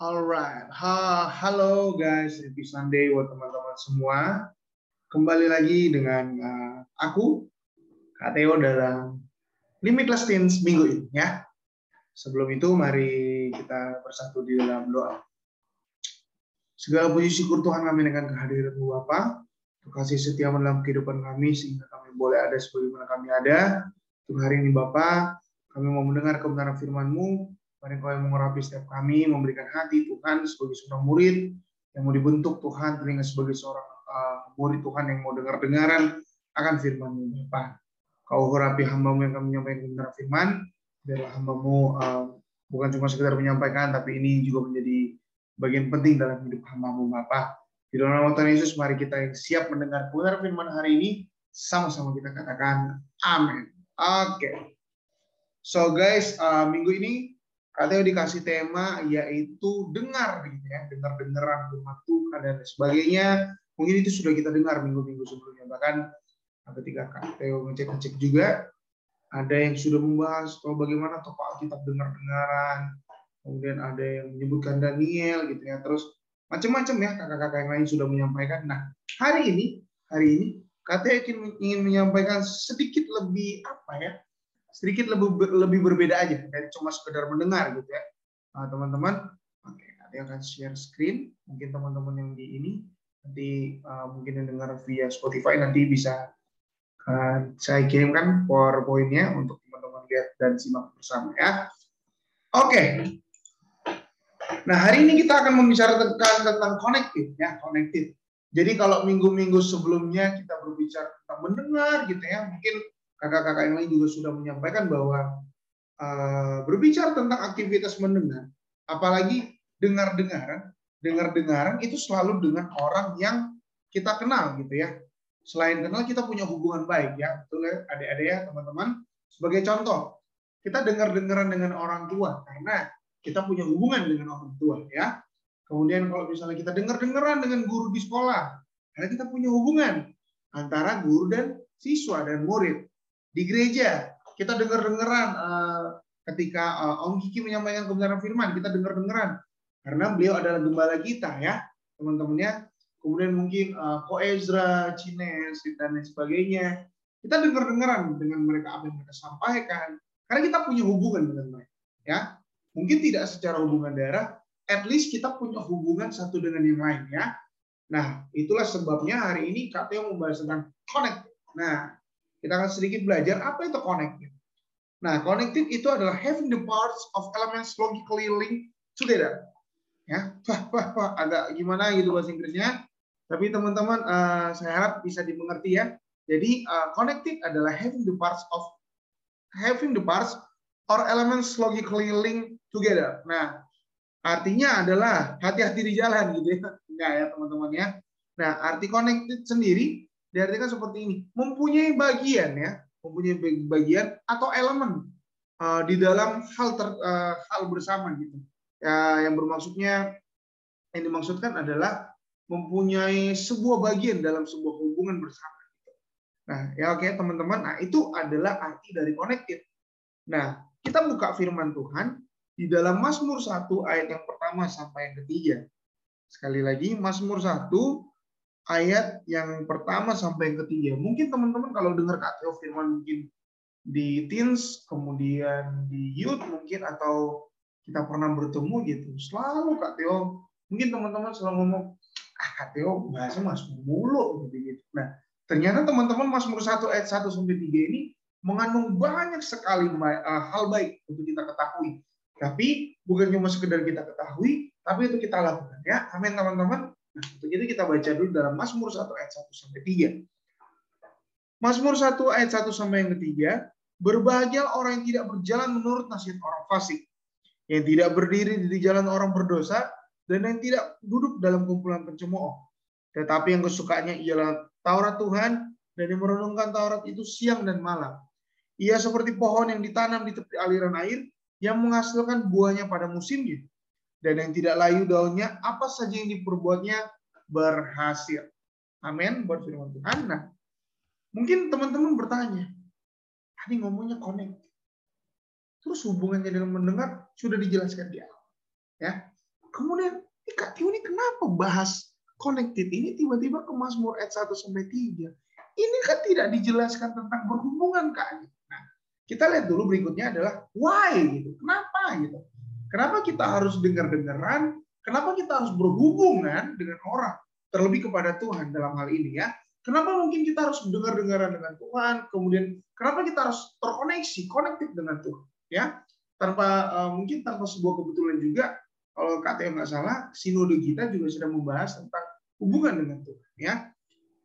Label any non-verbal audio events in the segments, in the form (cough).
Alright, ha, halo guys, happy Sunday buat teman-teman semua. Kembali lagi dengan uh, aku, Kak Theo dalam Limitless Teens minggu ini ya. Sebelum itu mari kita bersatu di dalam doa. Segala puji syukur Tuhan kami dengan kehadiran Bapa. Kasih setia dalam kehidupan kami sehingga kami boleh ada sebagaimana kami ada. Untuk hari ini Bapak, kami mau mendengar kebenaran firman-Mu, Mari kau yang mengurapi setiap kami, memberikan hati Tuhan sebagai seorang murid yang mau dibentuk Tuhan, telinga sebagai seorang uh, murid Tuhan yang mau dengar-dengaran akan firman-Mu Bapa. Kau urapi hamba-Mu yang kami menyampaikan kebenaran firman, biarlah hamba-Mu uh, bukan cuma sekedar menyampaikan, tapi ini juga menjadi bagian penting dalam hidup hamba-Mu Bapa. Di dalam nama Tuhan Yesus, mari kita yang siap mendengar kebenaran firman hari ini, sama-sama kita katakan amin. Oke. Okay. So guys, uh, minggu ini katanya dikasih tema yaitu dengar gitu ya dengar dengaran firman Tuhan dan sebagainya. Mungkin itu sudah kita dengar minggu-minggu sebelumnya. Bahkan ketika Kak Theo ngecek ngecek juga. Ada yang sudah membahas oh, bagaimana tokoh Alkitab dengar-dengaran. Kemudian ada yang menyebutkan Daniel gitu ya. Terus macam-macam ya kakak-kakak yang lain sudah menyampaikan. Nah hari ini hari ini Theo ingin menyampaikan sedikit lebih apa ya sedikit lebih lebih berbeda aja dari cuma sekedar mendengar gitu ya. Nah, teman-teman oke nanti akan share screen. Mungkin teman-teman yang di ini nanti uh, mungkin yang dengar via Spotify nanti bisa uh, saya kirimkan powerpointnya untuk teman-teman lihat dan simak bersama ya. Oke. Nah hari ini kita akan membicarakan tentang connected ya connected. Jadi kalau minggu-minggu sebelumnya kita berbicara tentang mendengar gitu ya mungkin kakak-kakak yang lain juga sudah menyampaikan bahwa uh, berbicara tentang aktivitas mendengar, apalagi dengar-dengaran, dengar-dengaran itu selalu dengan orang yang kita kenal gitu ya. Selain kenal kita punya hubungan baik ya, betul ya adik-adik ya teman-teman. Sebagai contoh, kita dengar-dengaran dengan orang tua karena kita punya hubungan dengan orang tua ya. Kemudian kalau misalnya kita dengar-dengaran dengan guru di sekolah, karena kita punya hubungan antara guru dan siswa dan murid di gereja kita dengar-dengaran uh, ketika uh, Om Kiki menyampaikan kebenaran firman, kita dengar-dengaran karena beliau adalah gembala kita ya, teman-temannya. Kemudian mungkin uh, Ko Ezra, Cines dan lain sebagainya. Kita dengar-dengaran dengan mereka apa yang mereka sampaikan karena kita punya hubungan dengan mereka ya. Mungkin tidak secara hubungan darah, at least kita punya hubungan satu dengan yang lain ya. Nah, itulah sebabnya hari ini KTO membahas tentang connect. Nah, kita akan sedikit belajar apa itu connected. Nah, connected itu adalah having the parts of elements logically linked together. Ya, wah, wah, wah, agak gimana gitu bahasa Inggrisnya. Tapi teman-teman, uh, saya harap bisa dimengerti ya. Jadi, uh, connected adalah having the parts of having the parts or elements logically linked together. Nah, artinya adalah hati-hati di jalan gitu ya. Enggak ya, teman-teman ya. Nah, arti connected sendiri diartikan seperti ini. Mempunyai bagian ya mempunyai bagian atau elemen uh, di dalam hal ter, uh, hal bersama gitu. Ya yang bermaksudnya yang dimaksudkan adalah mempunyai sebuah bagian dalam sebuah hubungan bersama gitu. nah ya oke okay, teman-teman. Nah itu adalah arti dari connected nah kita buka firman Tuhan di dalam Mazmur 1 ayat yang pertama sampai yang ketiga. Sekali lagi Mazmur 1 ayat yang pertama sampai yang ketiga. Mungkin teman-teman kalau dengar Theo firman mungkin di teens, kemudian di youth mungkin atau kita pernah bertemu gitu. Selalu Theo, mungkin teman-teman selalu ngomong, ah Theo bahasa masuk mulu gitu gitu. Nah, ternyata teman-teman Mazmur 1 ayat 1 sampai 3 ini mengandung banyak sekali uh, hal baik untuk kita ketahui. Tapi bukan cuma sekedar kita ketahui, tapi itu kita lakukan ya. Amin teman-teman. Untuk itu kita baca dulu dalam Mazmur 1 ayat 1 sampai 3. Mazmur 1 ayat 1 sampai yang ketiga, berbahagia orang yang tidak berjalan menurut nasihat orang fasik, yang tidak berdiri di jalan orang berdosa, dan yang tidak duduk dalam kumpulan pencemooh. Tetapi yang kesukaannya ialah Taurat Tuhan, dan yang merenungkan Taurat itu siang dan malam. Ia seperti pohon yang ditanam di tepi aliran air, yang menghasilkan buahnya pada musimnya dan yang tidak layu daunnya, apa saja yang diperbuatnya berhasil. Amin buat firman Tuhan. Nah, mungkin teman-teman bertanya, tadi ngomongnya connect. Terus hubungannya dengan mendengar sudah dijelaskan di awal. Ya. Kemudian, Kak Tio ini kenapa bahas connected ini tiba-tiba ke Mazmur ayat 1 sampai 3? Ini kan tidak dijelaskan tentang berhubungan Kak. Nah, kita lihat dulu berikutnya adalah why gitu. Kenapa gitu? Kenapa kita harus dengar-dengaran? Kenapa kita harus berhubungan dengan orang? Terlebih kepada Tuhan dalam hal ini ya. Kenapa mungkin kita harus dengar-dengaran dengan Tuhan? Kemudian kenapa kita harus terkoneksi, connected dengan Tuhan? Ya, tanpa uh, mungkin tanpa sebuah kebetulan juga kalau KTM nggak salah, sinode kita juga sudah membahas tentang hubungan dengan Tuhan. Ya,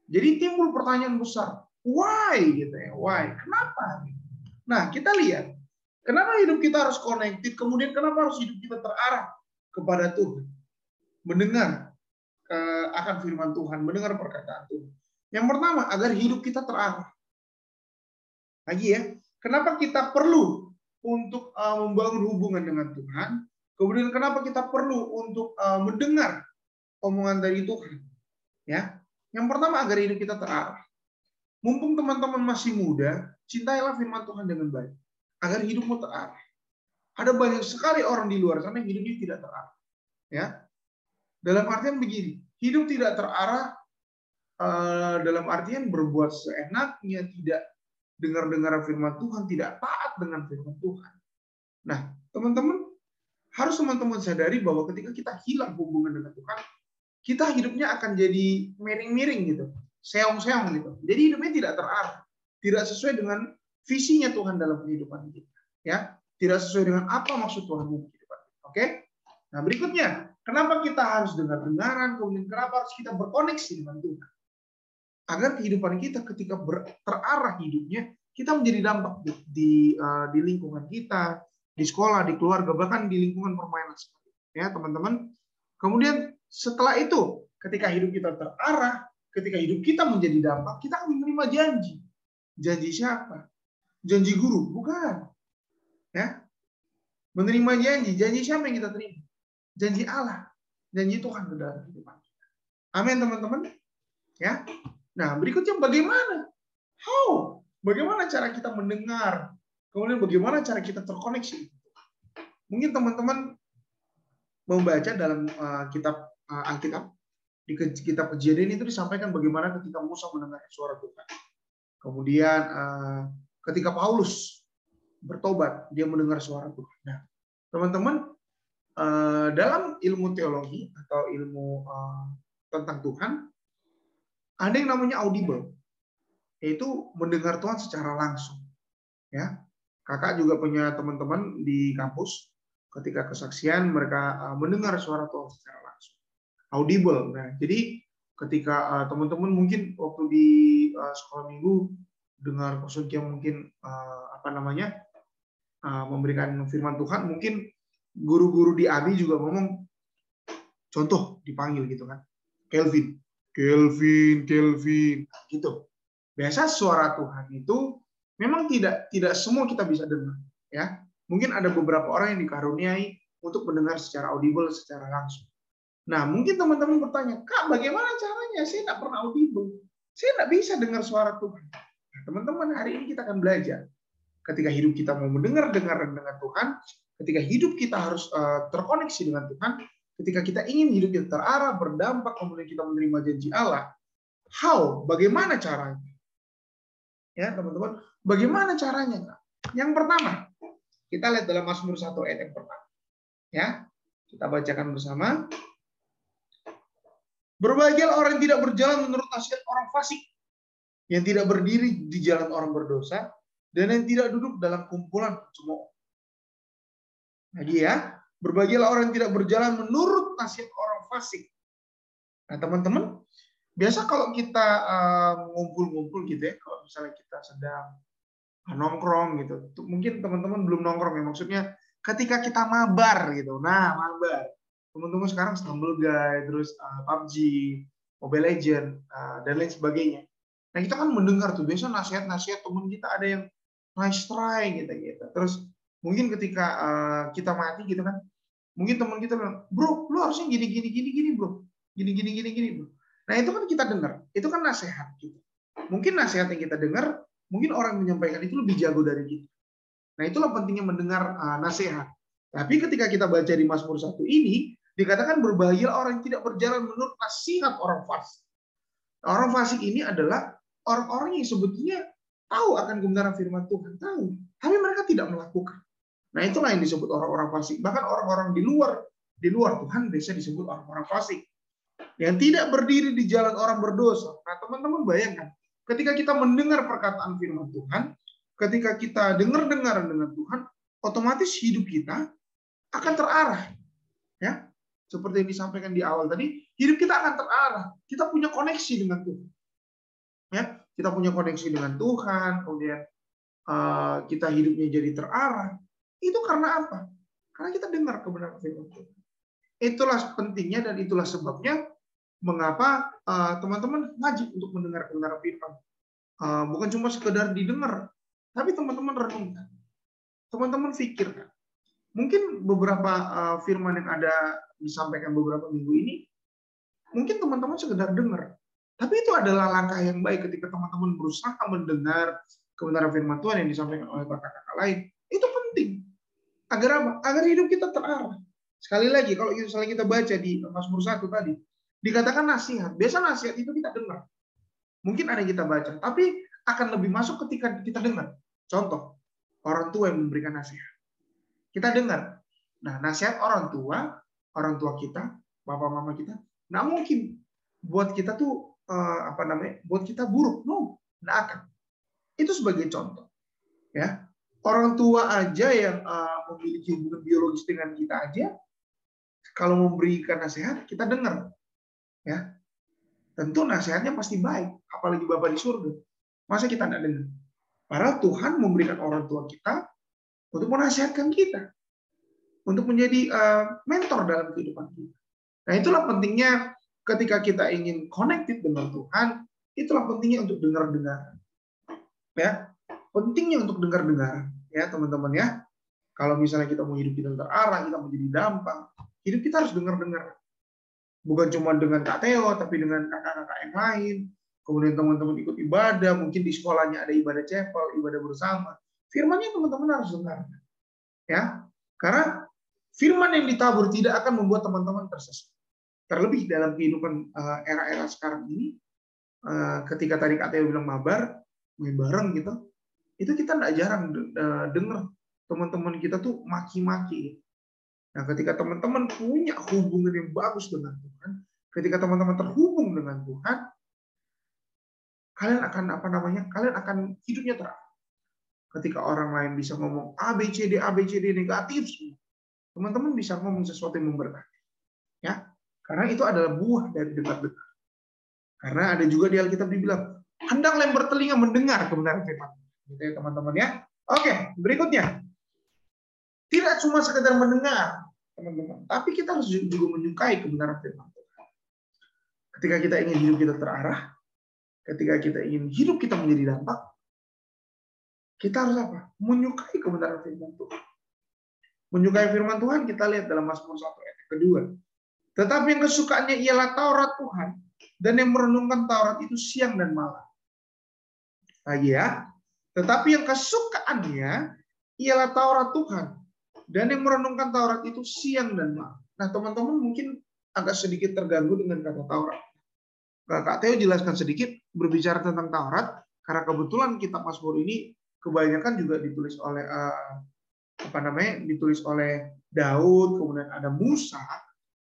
jadi timbul pertanyaan besar, why gitu ya, why? Kenapa? Nah, kita lihat Kenapa hidup kita harus connected? Kemudian kenapa harus hidup kita terarah kepada Tuhan? Mendengar eh, akan firman Tuhan, mendengar perkataan Tuhan. Yang pertama, agar hidup kita terarah. Lagi ya, kenapa kita perlu untuk eh, membangun hubungan dengan Tuhan? Kemudian kenapa kita perlu untuk eh, mendengar omongan dari Tuhan? Ya, yang pertama agar hidup kita terarah. Mumpung teman-teman masih muda, cintailah firman Tuhan dengan baik agar hidupmu terarah. Ada banyak sekali orang di luar sana yang hidupnya tidak terarah. Ya, dalam artian begini, hidup tidak terarah uh, dalam artian berbuat seenaknya, tidak dengar-dengar firman Tuhan, tidak taat dengan firman Tuhan. Nah, teman-teman harus teman-teman sadari bahwa ketika kita hilang hubungan dengan Tuhan, kita hidupnya akan jadi miring-miring gitu, seong-seong gitu. Jadi hidupnya tidak terarah, tidak sesuai dengan visinya Tuhan dalam kehidupan kita. Ya, tidak sesuai dengan apa maksud Tuhan dalam kehidupan. Oke? Nah, berikutnya, kenapa kita harus dengar-dengaran, kemudian kenapa harus kita berkoneksi dengan Tuhan? Agar kehidupan kita ketika ber, terarah hidupnya, kita menjadi dampak di, di, uh, di lingkungan kita, di sekolah, di keluarga, bahkan di lingkungan permainan seperti itu. Ya, teman-teman. Kemudian setelah itu, ketika hidup kita terarah, ketika hidup kita menjadi dampak, kita akan menerima janji. Janji siapa? janji guru, bukan. Ya. Menerima janji, janji siapa yang kita terima? Janji Allah, janji Tuhan ke dalam kehidupan. Amin teman-teman. Ya. Nah, berikutnya bagaimana? How? Bagaimana cara kita mendengar? Kemudian bagaimana cara kita terkoneksi? Mungkin teman-teman membaca dalam uh, kitab uh, Alkitab di kitab kejadian itu disampaikan bagaimana ketika Musa mendengar suara Tuhan. Kemudian uh, ketika Paulus bertobat, dia mendengar suara Tuhan. Nah, teman-teman, eh, dalam ilmu teologi atau ilmu eh, tentang Tuhan, ada yang namanya audible, yaitu mendengar Tuhan secara langsung. Ya, kakak juga punya teman-teman di kampus, ketika kesaksian mereka eh, mendengar suara Tuhan secara langsung. Audible. Nah, jadi ketika teman-teman mungkin waktu di sekolah minggu dengar yang mungkin apa namanya uh, memberikan firman Tuhan mungkin guru-guru di Abi juga ngomong contoh dipanggil gitu kan. Kelvin. Kelvin Kelvin gitu. Biasa suara Tuhan itu memang tidak tidak semua kita bisa dengar ya. Mungkin ada beberapa orang yang dikaruniai untuk mendengar secara audible secara langsung. Nah mungkin teman-teman bertanya kak bagaimana caranya? Saya tidak pernah audible. Saya tidak bisa dengar suara Tuhan. Teman-teman, hari ini kita akan belajar. Ketika hidup kita mau mendengar-dengar dengan Tuhan, ketika hidup kita harus uh, terkoneksi dengan Tuhan, ketika kita ingin hidup yang terarah, berdampak, kemudian kita menerima janji Allah, how? Bagaimana caranya? Ya, teman-teman, bagaimana caranya? Yang pertama, kita lihat dalam Mazmur 1 ayat yang pertama. Ya, kita bacakan bersama. Berbahagialah orang yang tidak berjalan menurut nasihat orang fasik, yang tidak berdiri di jalan orang berdosa, dan yang tidak duduk dalam kumpulan cemooh. Lagi ya, berbagilah orang yang tidak berjalan menurut nasihat orang fasik. Nah, teman-teman, biasa kalau kita ngumpul-ngumpul uh, gitu ya, kalau misalnya kita sedang nongkrong gitu, mungkin teman-teman belum nongkrong ya, maksudnya ketika kita mabar gitu. Nah, mabar. Teman-teman sekarang Stumble Guy, terus uh, PUBG, Mobile Legend, uh, dan lain sebagainya. Nah kita kan mendengar tuh biasa nasihat-nasihat temen kita ada yang nice try gitu gitu. Terus mungkin ketika uh, kita mati gitu kan, mungkin teman kita bilang, bro, lu harusnya gini gini gini gini bro, gini gini gini gini bro. Nah itu kan kita dengar, itu kan nasihat kita. Mungkin nasihat yang kita dengar, mungkin orang menyampaikan itu lebih jago dari kita. Nah itulah pentingnya mendengar uh, nasihat. Tapi ketika kita baca di Mazmur satu ini, Dikatakan berbahagia orang yang tidak berjalan menurut nasihat orang fasik. Orang fasik ini adalah orang-orang yang sebetulnya tahu akan kebenaran firman Tuhan, tahu, tapi mereka tidak melakukan. Nah, itulah yang disebut orang-orang fasik. Bahkan orang-orang di luar di luar Tuhan biasa disebut orang-orang fasik. Yang tidak berdiri di jalan orang berdosa. Nah, teman-teman bayangkan, ketika kita mendengar perkataan firman Tuhan, ketika kita dengar-dengar dengan Tuhan, otomatis hidup kita akan terarah. Ya, seperti yang disampaikan di awal tadi, hidup kita akan terarah. Kita punya koneksi dengan Tuhan. Ya, kita punya koneksi dengan Tuhan, kemudian uh, kita hidupnya jadi terarah. Itu karena apa? Karena kita dengar kebenaran firman Tuhan. Itulah pentingnya dan itulah sebabnya mengapa eh, teman-teman uh, wajib untuk mendengar kebenaran firman. Uh, bukan cuma sekedar didengar, tapi teman-teman renungkan. Teman-teman pikirkan. Mungkin beberapa uh, firman yang ada disampaikan beberapa minggu ini, mungkin teman-teman sekedar dengar. Tapi itu adalah langkah yang baik ketika teman-teman berusaha mendengar kebenaran firman Tuhan yang disampaikan oleh kakak-kakak lain. Itu penting. Agar apa? Agar hidup kita terarah. Sekali lagi, kalau misalnya kita baca di Mazmur 1 tadi, dikatakan nasihat. Biasa nasihat itu kita dengar. Mungkin ada yang kita baca, tapi akan lebih masuk ketika kita dengar. Contoh, orang tua yang memberikan nasihat. Kita dengar. Nah, nasihat orang tua orang tua kita, bapak mama kita, nggak mungkin buat kita tuh uh, apa namanya, buat kita buruk, no, nggak akan. Itu sebagai contoh, ya. Orang tua aja yang uh, memiliki hubungan biologis dengan kita aja, kalau memberikan nasihat, kita dengar, ya. Tentu nasihatnya pasti baik, apalagi bapak di surga. Masa kita nggak dengar? Padahal Tuhan memberikan orang tua kita untuk menasihatkan kita untuk menjadi uh, mentor dalam kehidupan kita. Nah, itulah pentingnya ketika kita ingin connected dengan Tuhan, itulah pentingnya untuk dengar-dengar. Ya, pentingnya untuk dengar-dengar ya, teman-teman ya. Kalau misalnya kita mau hidup kita terarah, kita mau jadi dampak, hidup kita harus dengar-dengar. Bukan cuma dengan Kak Teo, tapi dengan kakak-kakak yang lain. Kemudian teman-teman ikut ibadah, mungkin di sekolahnya ada ibadah chapel, ibadah bersama. Firmannya teman-teman harus dengar. Ya, karena Firman yang ditabur tidak akan membuat teman-teman tersesat. Terlebih dalam kehidupan eh, era-era sekarang ini, eh, ketika tadi Kak Teo bilang mabar, main bareng gitu, itu kita tidak jarang eh, dengar teman-teman kita tuh maki-maki. Nah, ketika teman-teman punya hubungan yang bagus dengan Tuhan, ketika teman-teman terhubung dengan Tuhan, kalian akan apa namanya? Kalian akan hidupnya terang. Ketika orang lain bisa ngomong A B C D A B C D negatif teman-teman bisa ngomong sesuatu yang memberkati. Karena itu adalah buah dari dengar-dengar. Karena ada juga di Alkitab dibilang, hendaklah yang bertelinga mendengar kebenaran firman. Gitu ya teman-teman ya. Oke, berikutnya. Tidak cuma sekedar mendengar, teman-teman, tapi kita harus juga menyukai kebenaran firman. Ketika kita ingin hidup kita terarah, ketika kita ingin hidup kita menjadi dampak, kita harus apa? Menyukai kebenaran firman Tuhan. Menyukai firman Tuhan kita lihat dalam Mazmur 1 ayat kedua. Tetapi yang kesukaannya ialah Taurat Tuhan. Dan yang merenungkan Taurat itu siang dan malam. Lagi ya. Tetapi yang kesukaannya ialah Taurat Tuhan. Dan yang merenungkan Taurat itu siang dan malam. Nah teman-teman mungkin agak sedikit terganggu dengan kata Taurat. Kak Teo jelaskan sedikit berbicara tentang Taurat. Karena kebetulan kitab Mazmur ini kebanyakan juga ditulis oleh uh, apa namanya ditulis oleh Daud, kemudian ada Musa.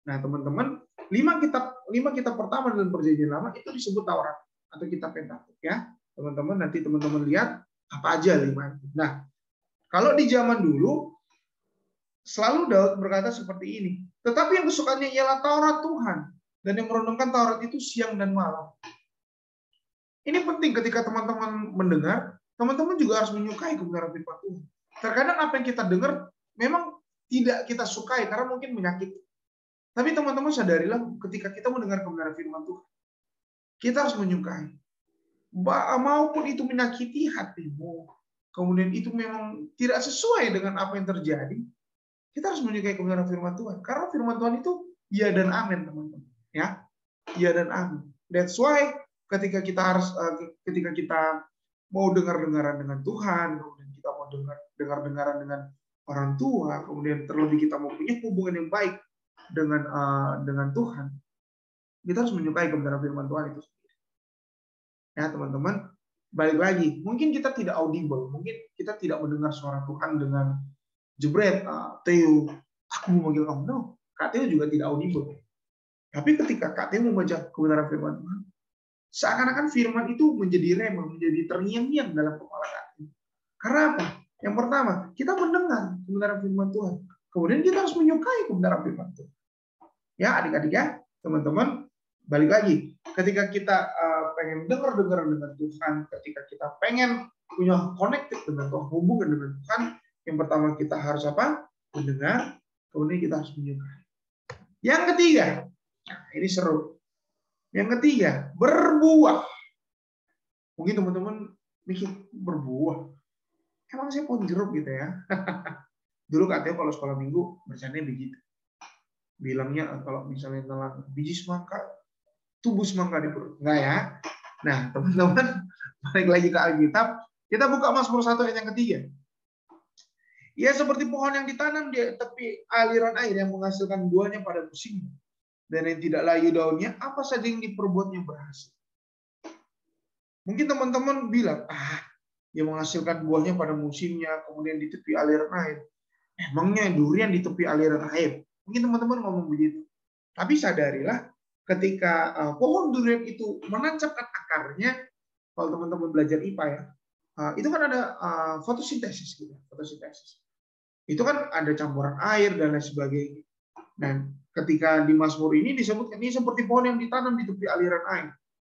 Nah, teman-teman, lima kitab lima kitab pertama dalam perjanjian lama itu disebut Taurat atau kitab Pentateuch ya. Teman-teman nanti teman-teman lihat apa aja lima. Nah, kalau di zaman dulu selalu Daud berkata seperti ini. Tetapi yang kesukaannya ialah Taurat Tuhan dan yang merenungkan Taurat itu siang dan malam. Ini penting ketika teman-teman mendengar, teman-teman juga harus menyukai kebenaran firman Tuhan. Terkadang apa yang kita dengar memang tidak kita sukai karena mungkin menyakiti. Tapi teman-teman sadarilah ketika kita mendengar kebenaran firman Tuhan, kita harus menyukai. Maupun itu menyakiti hatimu, kemudian itu memang tidak sesuai dengan apa yang terjadi, kita harus menyukai kebenaran firman Tuhan. Karena firman Tuhan itu ya dan amin, teman-teman. Ya, ya dan amin. That's why ketika kita harus eh, ketika kita mau dengar-dengaran dengan Tuhan, kemudian kita mau dengar dengar-dengaran dengan orang tua, kemudian terlebih kita mau punya hubungan yang baik dengan uh, dengan Tuhan, kita harus menyukai kebenaran firman Tuhan itu sendiri. Ya teman-teman, balik lagi, mungkin kita tidak audible, mungkin kita tidak mendengar suara Tuhan dengan jebret, uh, Theo, aku mau manggil kamu. No, Kak Theo juga tidak audible. Tapi ketika Kak Theo membaca kebenaran firman Tuhan, seakan-akan firman itu menjadi rema, menjadi terngiang-ngiang dalam kepala Kak. Karena apa? Yang pertama, kita mendengar kebenaran firman Tuhan. Kemudian kita harus menyukai kebenaran firman Tuhan. Ya, adik-adik ya, teman-teman, balik lagi. Ketika kita uh, pengen dengar-dengar dengan Tuhan, ketika kita pengen punya connected dengan Tuhan, hubungan dengan Tuhan, yang pertama kita harus apa? Mendengar, kemudian kita harus menyukai. Yang ketiga, nah ini seru. Yang ketiga, berbuah. Mungkin teman-teman mikir berbuah emang saya pohon jeruk gitu ya. (laughs) Dulu katanya kalau sekolah minggu bercanda begitu. Bilangnya kalau misalnya nelan biji semangka, tubuh semangka di perut. Enggak ya. Nah, (laughs) teman-teman, balik lagi ke Alkitab. Kita buka Mazmur 1 ayat yang ketiga. Ya seperti pohon yang ditanam di tepi aliran air yang menghasilkan buahnya pada musimnya. Dan yang tidak layu daunnya, apa saja yang diperbuatnya berhasil. Mungkin teman-teman bilang, ah yang menghasilkan buahnya pada musimnya, kemudian di tepi aliran air. Emangnya durian di tepi aliran air? Mungkin teman-teman ngomong begitu. Tapi sadarilah ketika uh, pohon durian itu menancapkan akarnya, kalau teman-teman belajar IPA ya, uh, itu kan ada uh, fotosintesis gitu, fotosintesis. Itu kan ada campuran air dan lain sebagainya. Dan ketika di Mazmur ini disebutkan ini seperti pohon yang ditanam di tepi aliran air.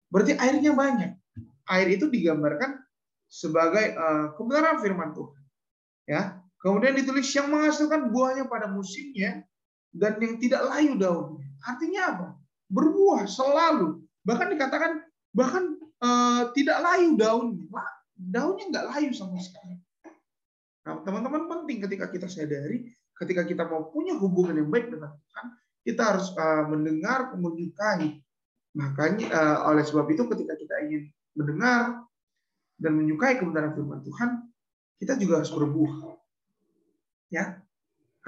Berarti airnya banyak. Air itu digambarkan sebagai kebenaran firman Tuhan. Ya. Kemudian ditulis yang menghasilkan buahnya pada musimnya dan yang tidak layu daunnya. Artinya apa? Berbuah selalu. Bahkan dikatakan bahkan uh, tidak layu daunnya. Daunnya nggak layu sama sekali. Nah, teman-teman penting ketika kita sadari, ketika kita mau punya hubungan yang baik dengan Tuhan, kita harus uh, mendengar, menyukai. Makanya uh, oleh sebab itu ketika kita ingin mendengar, dan menyukai kebenaran firman Tuhan, kita juga harus berbuah. Ya,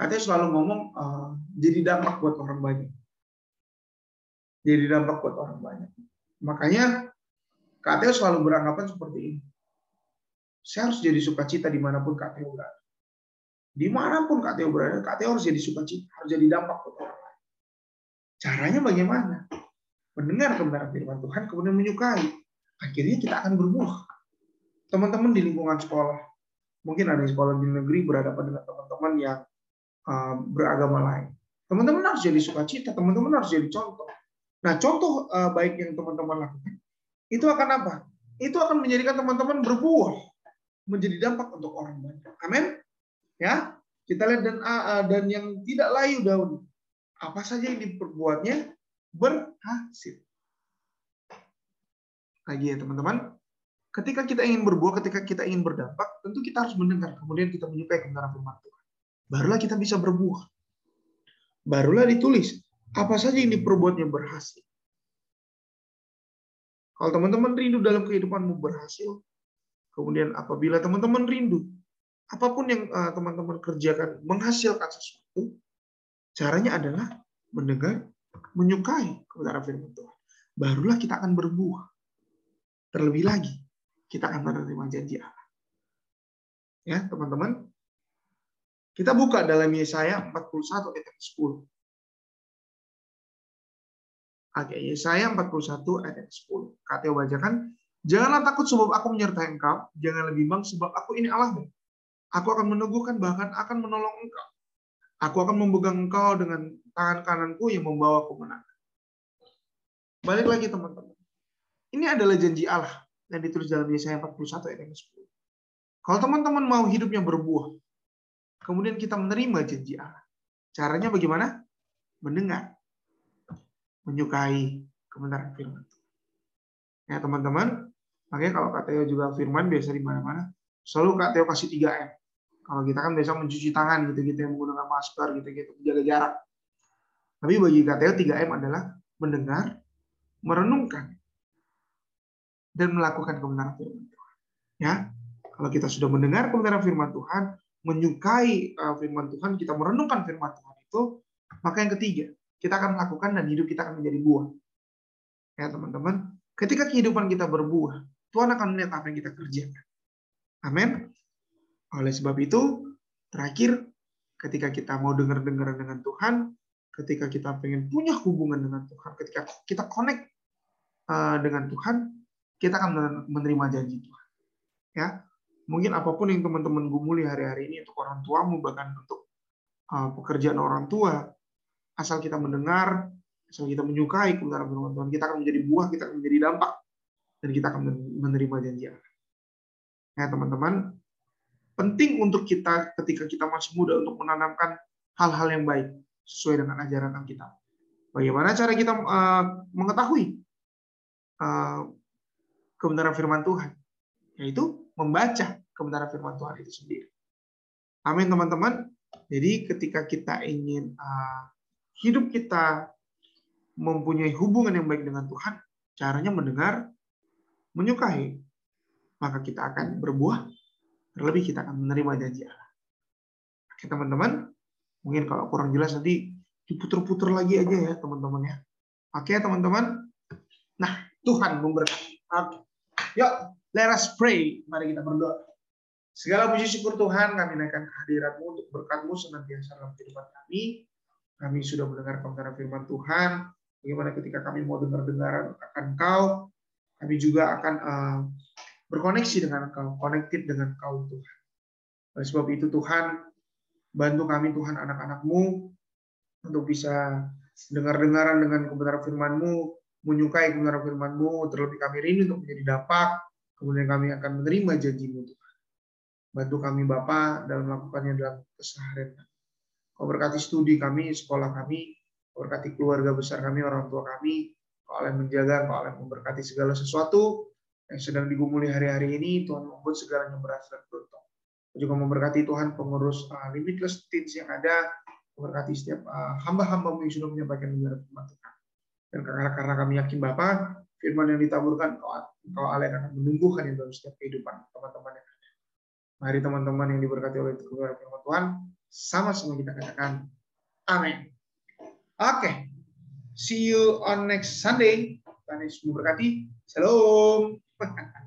katanya selalu ngomong uh, jadi dampak buat orang banyak. Jadi dampak buat orang banyak. Makanya katanya selalu beranggapan seperti ini. Saya harus jadi sukacita di mana pun Teo berada. Di mana pun Teo berada, Teo harus jadi sukacita, harus jadi dampak buat orang lain. Caranya bagaimana? Mendengar kebenaran firman Tuhan, kemudian menyukai. Akhirnya kita akan berbuah teman-teman di lingkungan sekolah, mungkin ada di sekolah di negeri berhadapan dengan teman-teman yang uh, beragama lain. Teman-teman harus jadi sukacita, teman-teman harus jadi contoh. Nah, contoh uh, baik yang teman-teman lakukan, itu akan apa? Itu akan menjadikan teman-teman berbuah, menjadi dampak untuk orang banyak. Amin. Ya, kita lihat dan uh, dan yang tidak layu daun, apa saja yang diperbuatnya berhasil. Lagi ya teman-teman, ketika kita ingin berbuah, ketika kita ingin berdampak, tentu kita harus mendengar, kemudian kita menyukai kebenaran firman Tuhan. Barulah kita bisa berbuah. Barulah ditulis, apa saja yang diperbuatnya berhasil. Kalau teman-teman rindu dalam kehidupanmu berhasil, kemudian apabila teman-teman rindu, apa pun yang eh, teman-teman kerjakan menghasilkan sesuatu, caranya adalah mendengar, menyukai kebenaran firman Tuhan. Barulah kita akan berbuah. Terlebih lagi, kita akan menerima janji Allah. Ya, teman-teman. Kita buka dalam Yesaya 41 ayat 10. Oke, Yesaya 41 ayat 10. Kata bacakan, Janganlah takut sebab aku menyertai engkau, janganlah bimbang sebab aku ini Allahmu. Aku akan meneguhkan bahkan akan menolong engkau. Aku akan memegang engkau dengan tangan kananku yang membawa kemenangan. Balik lagi teman-teman. Ini adalah janji Allah yang ditulis dalam Yesaya 41 ayat 10. Kalau teman-teman mau hidupnya berbuah, kemudian kita menerima janji Allah. Caranya bagaimana? Mendengar, menyukai kebenaran firman Ya teman-teman, makanya kalau KTO juga firman biasa di mana-mana, selalu KTO kasih 3M. Kalau kita kan biasa mencuci tangan gitu-gitu, yang menggunakan masker gitu-gitu, menjaga jarak. Tapi bagi KTO 3M adalah mendengar, merenungkan, dan melakukan kebenaran firman Tuhan. Ya, kalau kita sudah mendengar kebenaran firman Tuhan, menyukai uh, firman Tuhan, kita merenungkan firman Tuhan itu, Maka yang ketiga, kita akan melakukan dan hidup kita akan menjadi buah. Ya teman-teman, ketika kehidupan kita berbuah, Tuhan akan melihat apa yang kita kerjakan. Amin. Oleh sebab itu, terakhir, ketika kita mau dengar-dengar dengan Tuhan, ketika kita pengen punya hubungan dengan Tuhan, ketika kita connect uh, dengan Tuhan, kita akan menerima janji Tuhan. Ya, mungkin apa pun yang teman-teman gumuli hari-hari ini untuk orang tuamu, bahkan untuk uh, pekerjaan orang tua, asal kita mendengar, asal kita menyukai kebenaran firman Tuhan, kita akan menjadi buah, kita akan menjadi dampak, dan kita akan menerima janji Allah. Ya teman-teman, penting untuk kita ketika kita masih muda untuk menanamkan hal-hal yang baik sesuai dengan ajaran Alkitab. Bagaimana cara kita uh, mengetahui uh, kebenaran firman Tuhan? Yaitu membaca kebenaran firman Tuhan itu sendiri. Amin teman-teman. Jadi ketika kita ingin uh, hidup kita mempunyai hubungan yang baik dengan Tuhan, caranya mendengar, menyukai, maka kita akan berbuah, terlebih kita akan menerima janji Allah. Oke teman-teman, mungkin kalau kurang jelas nanti diputer-puter lagi aja ya teman-teman ya. Oke teman-teman. Nah, Tuhan memberkati. Yuk, let us pray. Mari kita berdoa. Segala puji syukur Tuhan, kami naikkan kehadiratmu untuk berkatmu senantiasa dalam kehidupan kami. Kami sudah mendengar kebenaran firman Tuhan. Bagaimana ketika kami mau dengar-dengar akan Kau, kami juga akan uh, berkoneksi dengan Kau, connected dengan Kau Tuhan. Oleh sebab itu Tuhan, bantu kami Tuhan anak-anakmu untuk bisa dengar-dengaran dengan kebenaran firman-Mu, menyukai kebenaran firman-Mu, terlebih kami rindu untuk menjadi dapat, kemudian kami akan menerima janji-Mu Tuhan. Bantu kami Bapa dalam melakukannya dalam keseharian Kau berkati studi kami, sekolah kami, kau berkati keluarga besar kami, orang tua kami, kau oleh menjaga, kau oleh memberkati segala sesuatu yang sedang digumuli hari-hari ini, Tuhan membuat segalanya dan beruntung. Juga memberkati Tuhan pengurus uh, limitless teens yang ada, memberkati setiap uh, hamba-hambamu yang sudah menyampaikan kebenaran firman Tuhan. Dan karena, kami yakin Bapa, firman yang ditaburkan kau, Allah akan menumbuhkan dalam setiap kehidupan teman-teman yang ada. Mari teman-teman yang diberkati oleh kebenaran firman Tuhan, sama-sama kita katakan amin. Oke, okay. see you on next Sunday. Tuhan Yesus memberkati. Shalom. (laughs)